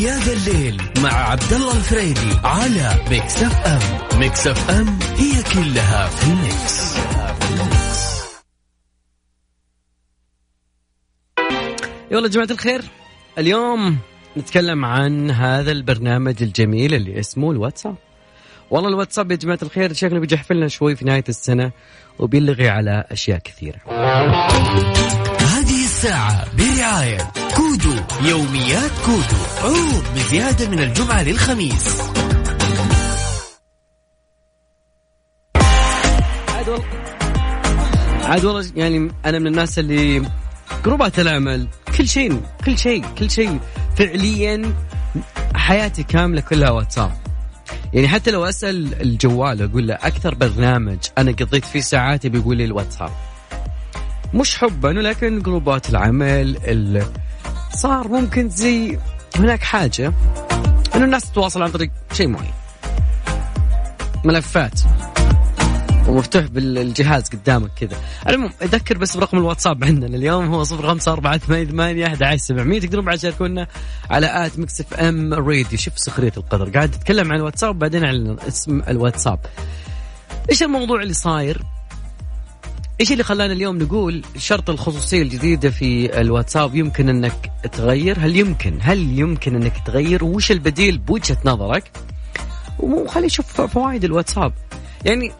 يا ذا الليل مع عبد الله الفريدي على Mix FM Mix FM هي كلها في ال mix. يلا جماعة الخير اليوم نتكلم عن هذا البرنامج الجميل اللي اسمه الواتساب. والله الواتساب يا جماعة الخير شكله بيجحفلنا شوي في نهاية السنة وبيلغي على أشياء كثيرة. الساعة برعاية كودو يوميات كودو. عروض بزيادة من الجمعة للخميس. عاد والله عاد والله يعني أنا من الناس اللي جروبات العمل كل شيء كل شيء كل شيء فعليا حياتي كاملة كلها واتساب. يعني حتى لو أسأل الجوال أقول له أكثر برنامج أنا قضيت فيه ساعاتي بيقول لي الواتساب. مش حبا لكن جروبات العمل ال... صار ممكن زي هناك حاجة إنه الناس تتواصل عن طريق شيء معين. ملفات. ومفتوح بالجهاز قدامك كذا. المهم أذكر بس برقم الواتساب عندنا اليوم هو صفر خمسة أربعة ثمانية ثمانية أحد عشر سبعمية. تقدرون بعد تشاركونا على at Mix FM Radio. شوف سخرية القدر. قاعد تتكلم عن الواتساب بعدين عن اسم الواتساب. إيش الموضوع اللي صاير؟ إيش اللي خلانا اليوم نقول شرط الخصوصية الجديدة في الواتساب يمكن أنك تغير؟ هل يمكن؟ هل يمكن أنك تغير؟ وش البديل بوجهة نظرك؟ وخلي نشوف فوائد الواتساب. يعني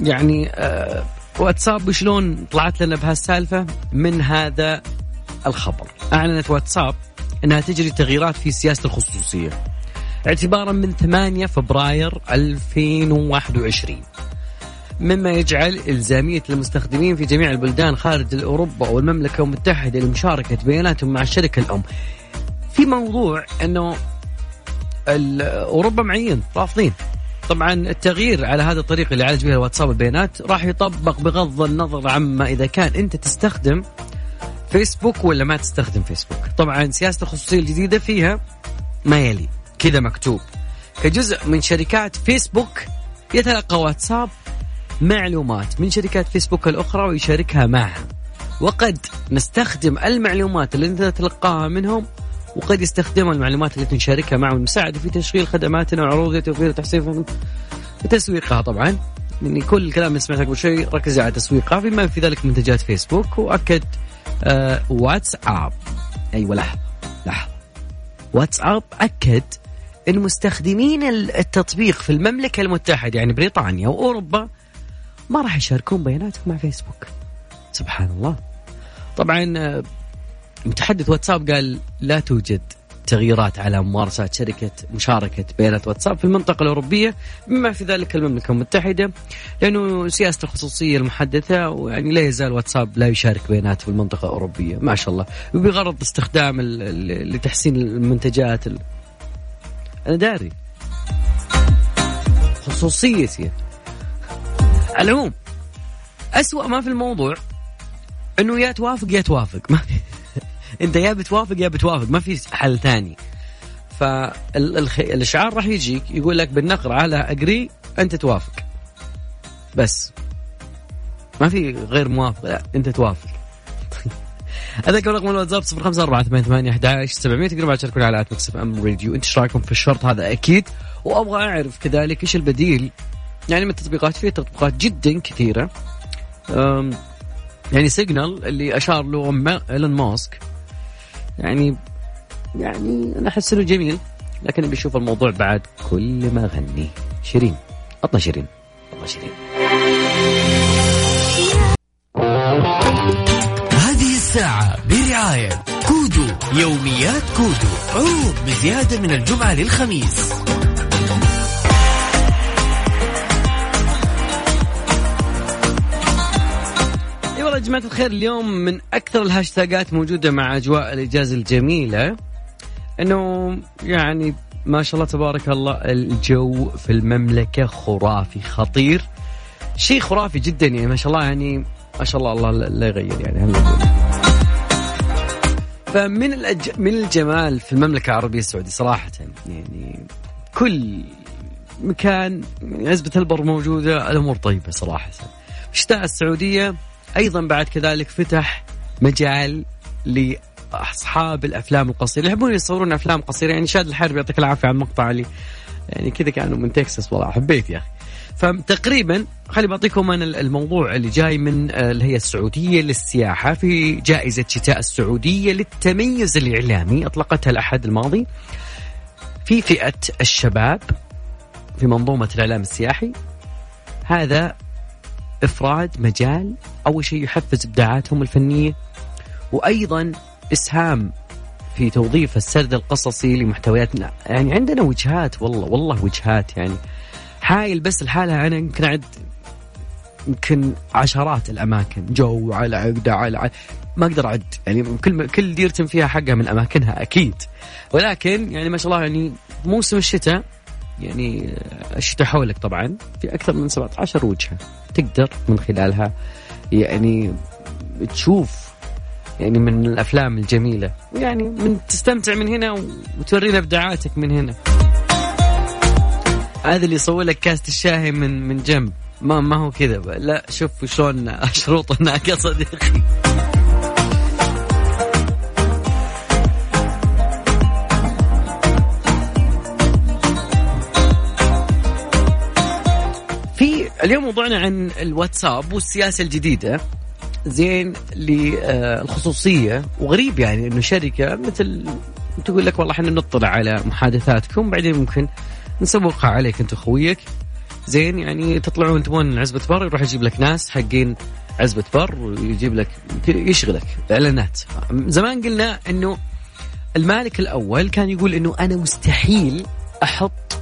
يعني آه واتساب وشلون طلعت لنا بهالسالفة؟ من هذا الخبر. أعلنت واتساب إنها تجري تغييرات في سياسة الخصوصية. اعتبارا من 8 فبراير 2021 مما يجعل إلزامية المستخدمين في جميع البلدان خارج أوروبا والمملكة المتحدة لمشاركة بياناتهم مع الشركة الأم. في موضوع أنه أوروبا معين رافضين. طبعا التغيير على هذا الطريقة اللي يعالج بها الواتساب البيانات راح يطبق بغض النظر عما إذا كان أنت تستخدم فيسبوك ولا ما تستخدم فيسبوك. طبعا سياسة الخصوصية الجديدة فيها ما يلي كذا مكتوب. كجزء من شركات فيسبوك يتلقى واتساب معلومات من شركات فيسبوك الأخرى ويشاركها معها. وقد نستخدم المعلومات اللي انت تلقاها منهم وقد يستخدموا المعلومات التي نشاركها معهم المساعدة في تشغيل خدماتنا وعروضنا توفير وتحسين وتسويقها طبعا. يعني كل الكلام اللي سمعته قبل شوي ركز على تسويقها بما في ذلك منتجات فيسبوك وأكد آه واتساب. أيوه لحظة لحظة. واتساب أكد إن مستخدمين التطبيق في المملكة المتحدة يعني بريطانيا وأوروبا ما راح يشاركون بياناتهم مع فيسبوك. سبحان الله طبعا آه، متحدث واتساب قال لا توجد تغييرات على ممارسات شركة مشاركة بيانات واتساب في المنطقة الأوروبية بما في ذلك المملكة المتحدة لأنه سياسة الخصوصية المحدثة ويعني لا يزال واتساب لا يشارك بيانات في المنطقة الأوروبية. ما شاء الله. وبغرض استخدام لتحسين المنتجات أنا داري. خصوصيتي. على العموم أسوأ ما في الموضوع إنه يا توافق يا توافق. ما في. أنت يا بتوافق يا بتوافق. ما في حل ثاني. فالاشعار راح يجيك يقول لك بالنقر على اجري أنت توافق. بس. ما في غير موافق لا أنت توافق. أذكر رقم الواتساب 0548811700 تقدروا تشاركون على at Mix FM Radio. انت إيش رايكم في الشرط هذا أكيد. وأبغى أعرف كذلك إيش البديل يعني من التطبيقات في تطبيقات جدا كثيرة. يعني سيجنال اللي أشار له إيلون ماسك. يعني يعني أنا أحس إنه جميل لكن بيشوف الموضوع بعد كل ما غني شيرين اطلع شيرين. الله شيرين. هذه الساعة برعاية كودو يوميات كودو. عروض بزيادة من الجمعة للخميس. جماعة الخير اليوم من أكثر الهاشتاجات موجودة مع أجواء الإجازة الجميلة. إنه يعني ما شاء الله تبارك الله الجو في المملكة خرافي خطير. شيء خرافي جدا يعني ما شاء الله يعني ما شاء الله الله لا يغير يعني هم فمن الأج... من الجمال في المملكة العربية السعودية صراحة يعني كل مكان عزبة البر موجودة الأمور طيبة صراحة. الشتاء السعودية أيضا بعد كذلك فتح مجال اصحاب الأفلام القصيرة. اللي يحبون يصورون أفلام قصيرة. يعني شاد الحرب يعطيك العافية على المقطع اللي يعني كذا كانوا من تكساس والله. حبيت يا أخي. فتقريبا خلي بعطيكم أنا الموضوع اللي جاي من آه، الهيئه السعودية للسياحة. في جائزة شتاء السعودية للتميز الإعلامي أطلقتها الأحد الماضي في فئة الشباب في منظومة الإعلام السياحي. هذا إفراد مجال أول شيء يحفز إبداعاتهم الفنية وأيضا إسهام في توظيف السرد القصصي لمحتوياتنا يعني عندنا وجهات والله والله وجهات يعني. حايل بس لحالها أنا يمكن أعد يمكن عشرات الأماكن. جو على عقده على ما أقدر أعد يعني كل كل ديرة فيها حقها من أماكنها أكيد. ولكن يعني ما شاء الله يعني موسم الشتاء يعني الشتاء حولك طبعا في أكثر من 17 وجهة تقدر من خلالها يعني تشوف يعني من الأفلام الجميلة ويعني من تستمتع من هنا وتورينا إبداعاتك من هنا. هذا اللي يصور لك كاسة الشاي من من جنب. ما ما هو كذا. لا شوف شلون اشرطه هناك يا صديقي. اليوم موضوعنا عن الواتساب والسياسة الجديدة. زين للخصوصية. وغريب يعني إنه شركة مثل تقول لك والله إحنا نطلع على محادثاتكم بعدين ممكن نسوقها عليك أنت اخويك زين يعني تطلعون تبون عزبة بر يروح يجيب لك ناس حقين عزبة بر ويجيب لك يشغلك إعلانات. زمان قلنا إنه المالك الأول كان يقول إنه أنا مستحيل أحط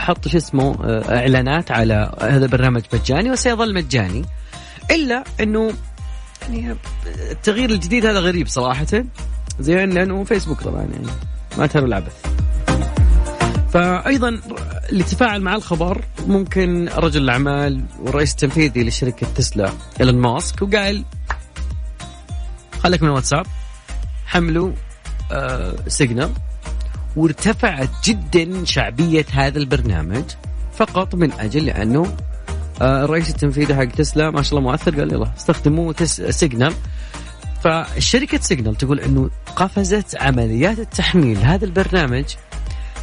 أحط شو اسمه آه، إعلانات على هذا البرنامج مجاني وسيظل مجاني. إلا إنه يعني التغيير الجديد هذا غريب صراحة. زين لأنه فيسبوك طبعا يعني ما ترى العبث. فايضا اللي تفاعل مع الخبر ممكن رجل الأعمال والرئيس التنفيذي لشركة تسلا إيلون ماسك وقال خليك من الواتساب حملوا آه سيجنال وارتفعت جدا شعبية هذا البرنامج فقط من أجل لأنه آه الرئيس التنفيذي حق تسلا ما شاء الله مؤثر قال يلا استخدموا سيجنال. فشركة سيجنال تقول إنه قفزت عمليات التحميل هذا البرنامج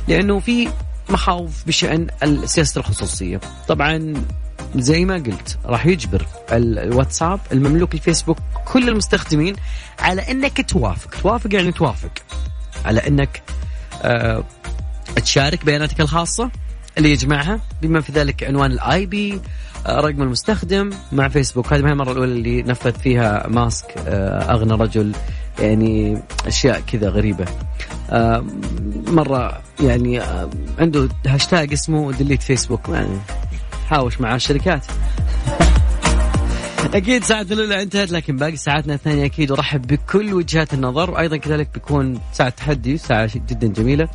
لأنه في مخاوف بشأن سياسه الخصوصية. طبعا زي ما قلت راح يجبر الواتساب المملوك الفيسبوك كل المستخدمين على إنك توافق توافق يعني توافق على إنك تشارك بياناتك الخاصة اللي يجمعها. بما في ذلك عنوان ال IP آه رقم المستخدم مع فيسبوك. هذه ما هي المره الأولى اللي نفذ فيها ماسك آه أغنى رجل يعني أشياء كذا غريبة. آه، مرة يعني آه، عنده هاشتاج اسمه delete Facebook. يعني حاوش مع الشركات. أكيد ساعتنا الاولى انتهت لكن باقي ساعاتنا الثانية أكيد أرحب بكل وجهات النظر. وأيضا كذلك بيكون ساعة تحدي ساعة جدا جميلة.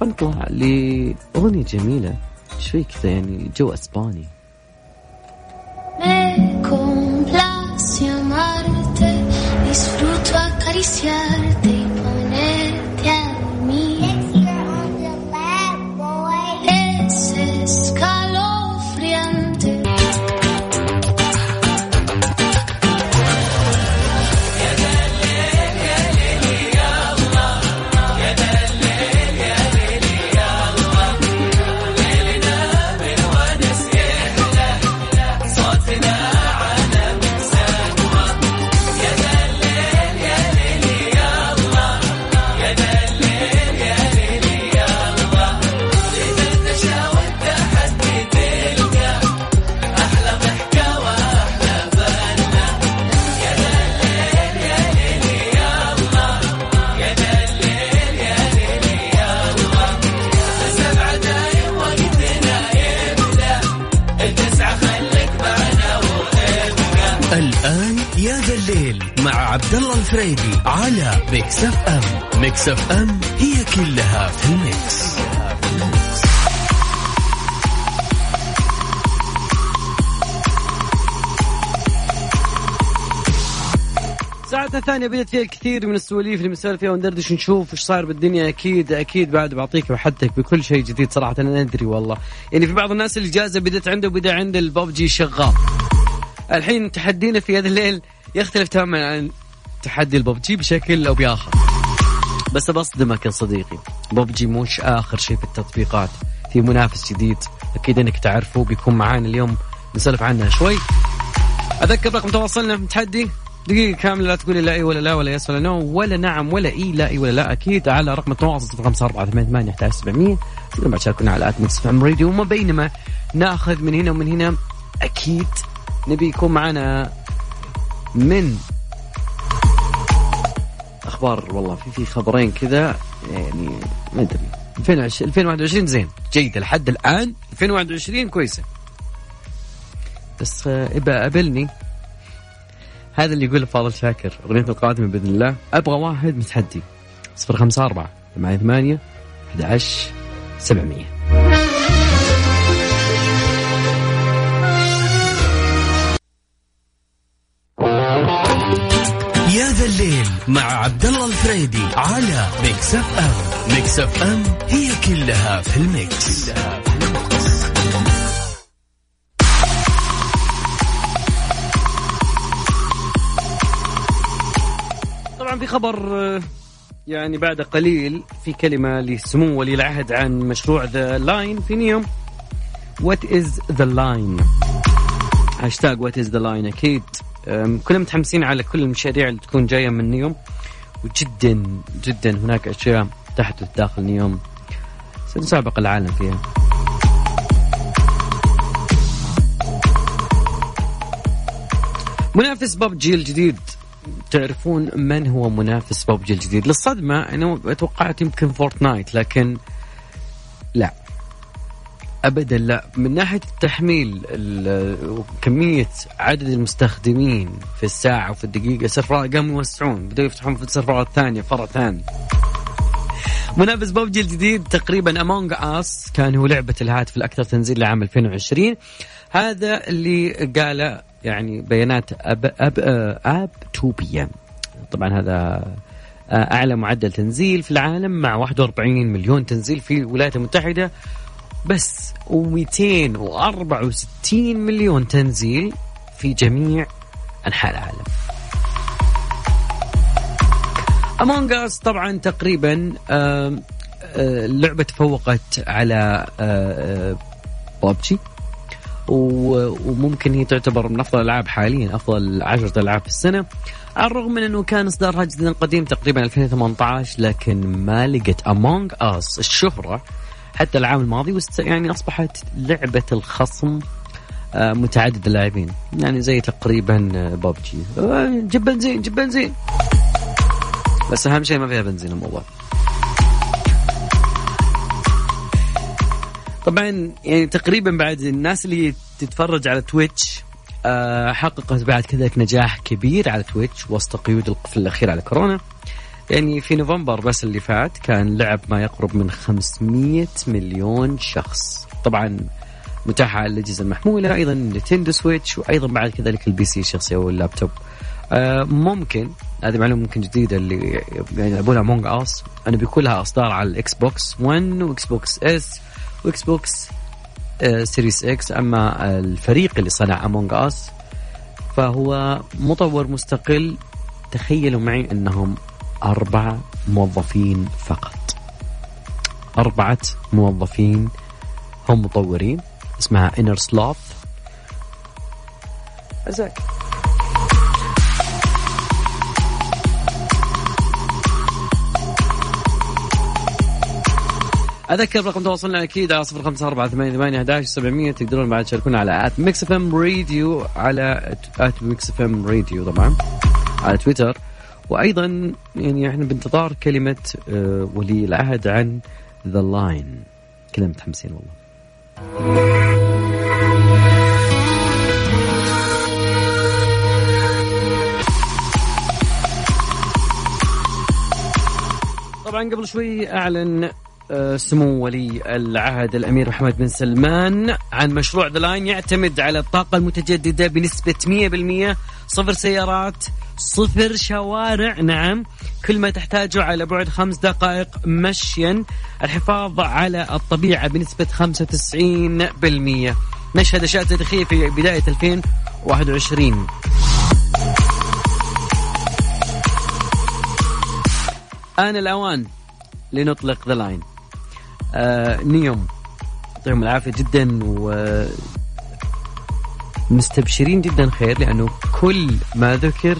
خلينا نطلع لأغنية جميلة. شوي كذا يعني جو أسباني؟ Disfruto acariciarte Mix FM هي كلها في ال mix. ساعتنا الثانية بدأت فيها الكثير من السواليف اللي بنسولف فيها وندردش نشوف إيش صاير بالدنيا. أكيد أكيد بعد بعطيك وحدك بكل شيء جديد صراحة أنا ندري والله. يعني في بعض الناس الاجازة بدت عنده وبدأ عند الببجي شغال. الحين تحدينا في هذا الليل يختلف تماما عن تحدي الببجي بشكل أو بآخر. بس بصدمك يا صديقي. ببجي مش آخر شيء في التطبيقات. في منافس جديد. أكيد إنك تعرفه بيكون معانا اليوم. نسولف عنها شوي. أذكر رقم تواصلنا في التحدي دقيقة كاملة لا تقولي لا إي ولا لا ولا yes ولا no ولا نعم ولا إي لا إي ولا لا. أكيد على رقم التواصل 05 4 8 8 11 700 تقدرون بعد تشاركونا على at Mix FM Radio. وما بينما ناخذ من هنا ومن هنا. أكيد نبي يكون معنا من أخبار والله في في خبرين كذا يعني ما أدري. 2021 زين. جيدة لحد الآن. 2021 كويسة. بس ابى قابلني هذا اللي يقول فاضل شاكر. أغنية القادمة بإذن الله. أبغى واحد متحدي. 054 88 11 700 مع عبد الله الفريدي على Mix FM Mix FM هي كلها في ال mix, كلها في ال mix. طبعا في خبر يعني بعد قليل في كلمة لسمو ولي العهد عن مشروع The Line في نيوم. what is The Line هاشتاج what is The Line أكيد. كلنا متحمسين على كل المشاريع اللي تكون جاية من نيوم. وجدا جدا هناك أشياء تحدث داخل نيوم. سنسابق العالم فيها. منافس ببجي الجديد. تعرفون من هو منافس ببجي الجديد؟ للصدمة أنا توقعت يمكن Fortnite لكن لا. ابدا لا. من ناحية التحميل وكميه عدد المستخدمين في الساعة وفي الدقيقة سيرفرات قاموا يوسعون. بدأوا يفتحون في السيرفرات الثانية فرع ثاني. منافس ببجي الجديد تقريبا Among Us كان هو لعبة الهاتف الأكثر تنزيل لعام 2020 هذا اللي قال يعني بيانات اب اب أب 2 بي ام طبعا هذا أعلى معدل تنزيل في العالم مع 41 مليون تنزيل في الولايات المتحدة. بس و264 مليون تنزيل في جميع أنحاء العالم. Among Us طبعا تقريبا اللعبه تفوقت على ببجي وممكن هي تعتبر من أفضل الألعاب حاليا أفضل عشرة ألعاب في السنة على الرغم من إنه كان اصدارها جدا قديم تقريبا 2018 لكن ما لقت امونج اس الشهرة حتى العام الماضي يعني أصبحت لعبة الخصم متعدد اللاعبين. يعني زي تقريبا ببجي جيب بنزين جيب بنزين. بس أهم شيء ما فيها بنزين الموضوع طبعا يعني تقريبا بعد الناس اللي تتفرج على Twitch حققت بعد كذلك نجاح كبير على Twitch وسط قيود القفل الأخير على كورونا. يعني في نوفمبر بس اللي فات كان لعب ما يقرب من 500 مليون شخص. طبعا متاحة على الأجهزة المحمولة أيضا Nintendo Switch وأيضا بعد كذلك ال PC الشخصي أو اللابتوب. آه ممكن هذه معلومة ممكن جديدة اللي يعني يلعبون Among Us أنه بيكون لها إصدار على ال Xbox 1 و Xbox S و Xbox Series X أما الفريق اللي صنع Among Us فهو مطور مستقل تخيلوا معي أنهم أربعة موظفين فقط. أربعة موظفين هم مطورين اسمها Innersloth أزاك. أذكر رقم تواصلنا أكيد على صفر خمسة أربعة ثمانية ثمانية أحداش سبعمية تقدرون بعد تشاركونا على at Mix FM Radio على at Mix FM Radio طبعا على تويتر. وأيضا يعني إحنا بانتظار كلمة ولي العهد عن The Line كلنا متحمسين والله. طبعا قبل شوي أعلن سمو ولي العهد الأمير محمد بن سلمان عن مشروع ذا لاين يعتمد على الطاقة المتجددة بنسبة 100% صفر سيارات صفر شوارع نعم. كل ما تحتاجه على بعد خمس دقائق مشيا. الحفاظ على الطبيعة بنسبة 95% نشهد أشياء تاريخية في بداية 2021 آن الأوان لنطلق The Line آه نيوم يعطيهم العافية جدا و مستبشرين جدا خير لأنه كل ما ذكر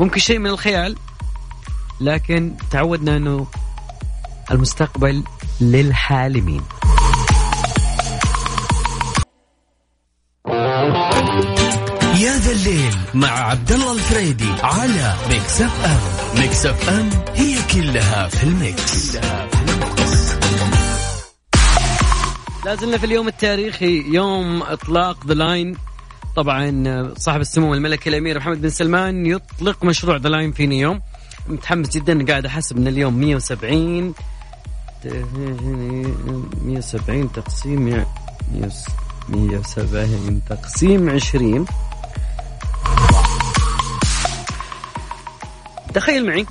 ممكن شيء من الخيال لكن تعودنا أنه المستقبل للحالمين. يا ذا الليل مع عبد الله الفريدي على Mix FM Mix FM هي كلها في ال Mix, كلها لازلنا في اليوم التاريخي يوم إطلاق The Line طبعا صاحب السمو الملكي الأمير محمد بن سلمان يطلق مشروع The Line في نيوم متحمس جدا قاعد أحسب إن اليوم 170 170 تقسيم 170 تقسيم 20 تخيل معي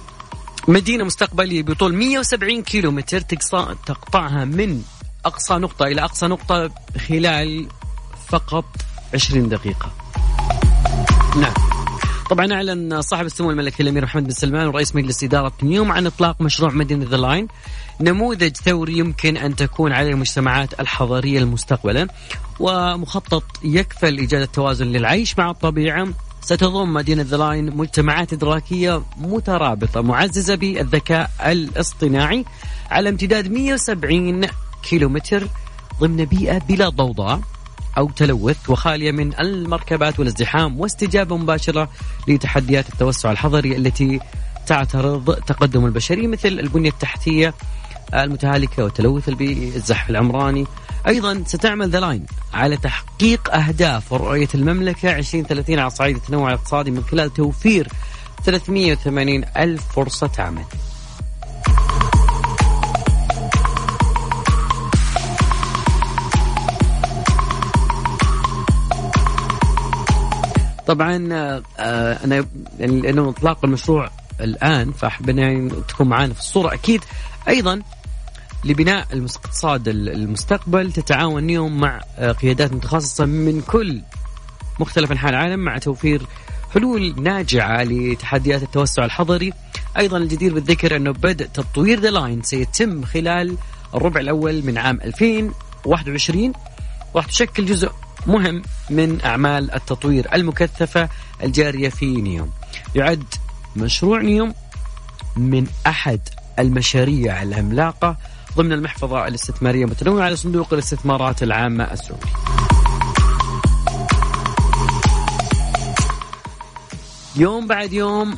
مدينة مستقبلية بطول 170 كيلو متر تقطعها من أقصى نقطة إلى أقصى نقطة خلال فقط 20 دقيقة. نعم. طبعا أعلن صاحب السمو الملكي الأمير محمد بن سلمان ورئيس مجلس إدارة نيوم عن إطلاق مشروع مدينة The Line نموذج ثوري يمكن أن تكون عليه المجتمعات الحضريه المستقبلا ومخطط يكفل إيجاد التوازن للعيش مع الطبيعة. ستضم مدينة The Line مجتمعات إدراكية مترابطة معززة بالذكاء الاصطناعي على امتداد 170 كيلومتر ضمن بيئة بلا ضوضاء أو تلوث وخالية من المركبات والازدحام واستجابة مباشرة لتحديات التوسع الحضري التي تعترض تقدم البشري مثل البنية التحتية المتهالكة والتلوث البيئي الزحف العمراني. أيضا ستعمل The Line على تحقيق أهداف ورؤية المملكة 2030 على صعيد التنوع الاقتصادي من خلال توفير 380 ألف فرصة عمل. طبعا آه، أنا يعني لأنه إطلاق المشروع الآن فحبينا تكون معنا في الصورة. أكيد أيضا لبناء الاقتصاد المستقبل تتعاون نيوم مع آه، قيادات متخصصة من كل مختلف أنحاء العالم مع توفير حلول ناجعة لتحديات التوسع الحضري. أيضا الجدير بالذكر أنه بدء تطوير The Line سيتم خلال الربع الأول من عام 2021 راح تشكل جزء مهم من أعمال التطوير المكثفة الجارية في نيوم. يعد مشروع نيوم من أحد المشاريع العملاقة ضمن المحفظة الاستثمارية المتنوعة لصندوق الاستثمارات العامة السعودي. يوم بعد يوم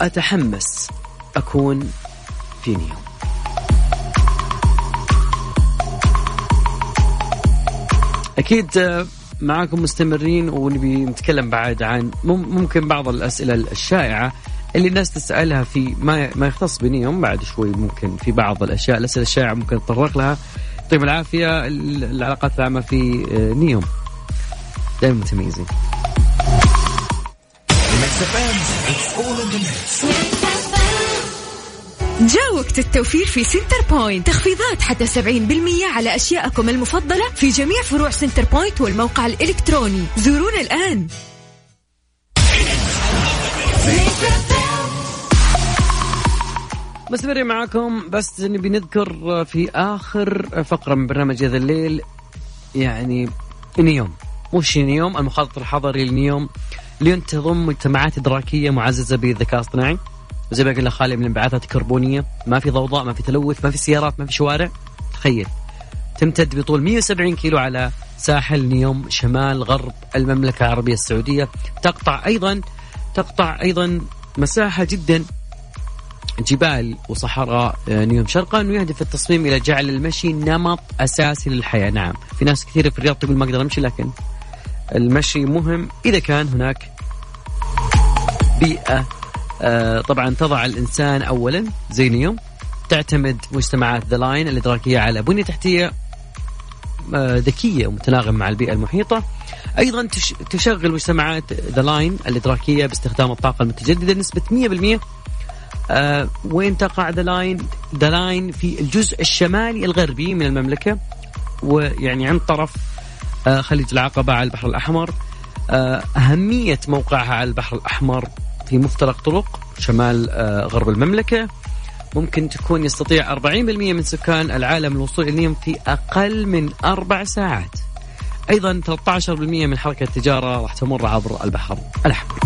أتحمس أكون في نيوم. أكيد آه، معاكم مستمرين ونبي نتكلم بعد عن ممكن بعض الأسئلة الشائعة اللي الناس تسألها في ما ما يختص بنيوم بعد شوي ممكن في بعض الأشياء الأسئلة الشائعة ممكن نتطرق لها. يعطيهم العافية العلاقات العامة في آه، نيوم دائما متميزين. جاء وقت التوفير في Centre point تخفيضات حتى 70% على أشياءكم المفضلة في جميع فروع Centrepoint والموقع الإلكتروني. زورونا الآن. مستمرين معاكم بس نبي نذكر في آخر فقرة من برنامج يا ذا الليل يعني نيوم. مش نيوم المخطط الحضري لنيوم. لينتظم مجتمعات إدراكية معززة بالذكاء الاصطناعي زي ما قلنا خالي من الانبعاثات الكربونيه ما في ضوضاء ما في تلوث ما في سيارات ما في شوارع. تخيل. تمتد بطول 170 كيلو على ساحل نيوم شمال غرب المملكة العربية السعودية. تقطع أيضا تقطع أيضا مساحة جدا جبال وصحراء آه، نيوم. شرقا ويهدف التصميم إلى جعل المشي نمط أساسي للحياة. نعم. في ناس كثيره في الرياض تقول ما أقدر أمشي لكن المشي مهم إذا كان هناك بيئة طبعا تضع الإنسان اولا زي نيوم تعتمد مجتمعات The Line الإدراكية على بنية تحتية آه، ذكية ومتناغمه مع البيئة المحيطة. أيضا تشغل مجتمعات The Line الإدراكية باستخدام الطاقة المتجددة نسبة 100% آه وين تقع The Line؟ The Line في الجزء الشمالي الغربي من المملكة ويعني عند طرف آه خليج العقبة على البحر الأحمر. آه أهمية موقعها على البحر الأحمر في مفترق طرق شمال آه، غرب المملكة. ممكن تكون يستطيع 40% من سكان العالم الوصول إليهم في أقل من أربع ساعات. أيضا 13% من حركة التجارة راح تمر عبر البحر. الأحمر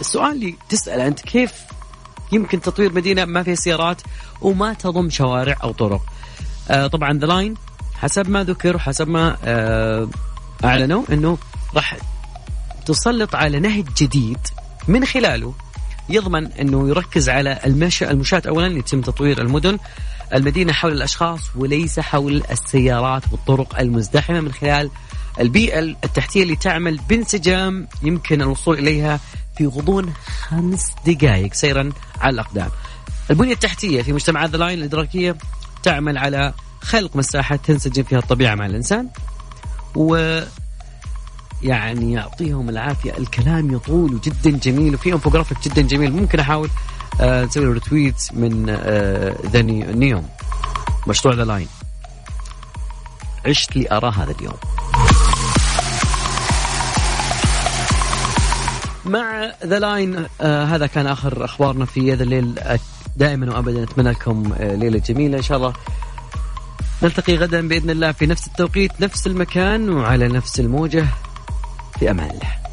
السؤال اللي تسأل أنت كيف يمكن تطوير مدينة ما فيها سيارات وما تضم شوارع أو طرق؟ آه طبعا The Line حسب ما ذكر وحسب ما آه أعلنوا أنه راح تسلط على نهج جديد من خلاله يضمن أنه يركز على المشي المشاة اولا يتم تطوير المدن المدينة حول الأشخاص وليس حول السيارات والطرق المزدحمة من خلال البيئة التحتية اللي تعمل بانسجام يمكن الوصول إليها في غضون خمس دقائق سيرا على الأقدام. البنية التحتية في مجتمعات The Line الإدراكية تعمل على خلق مساحة تنسجم فيها الطبيعة مع الإنسان و يعني يعطيهم العافية. الكلام يطول وجدا جميل وفي انفوجرافيك جدا جميل. ممكن أحاول آه نسوي له retweet من آه ذا نيوم مشروع The Line عشت لارى هذا اليوم. مع ذا لاين آه هذا كان آخر أخبارنا في هذا الليل. دائما وابدا أتمنى لكم آه ليلة جميلة. إن شاء الله نلتقي غدا بإذن الله في نفس التوقيت نفس المكان وعلى نفس الموجة. في أمان الله.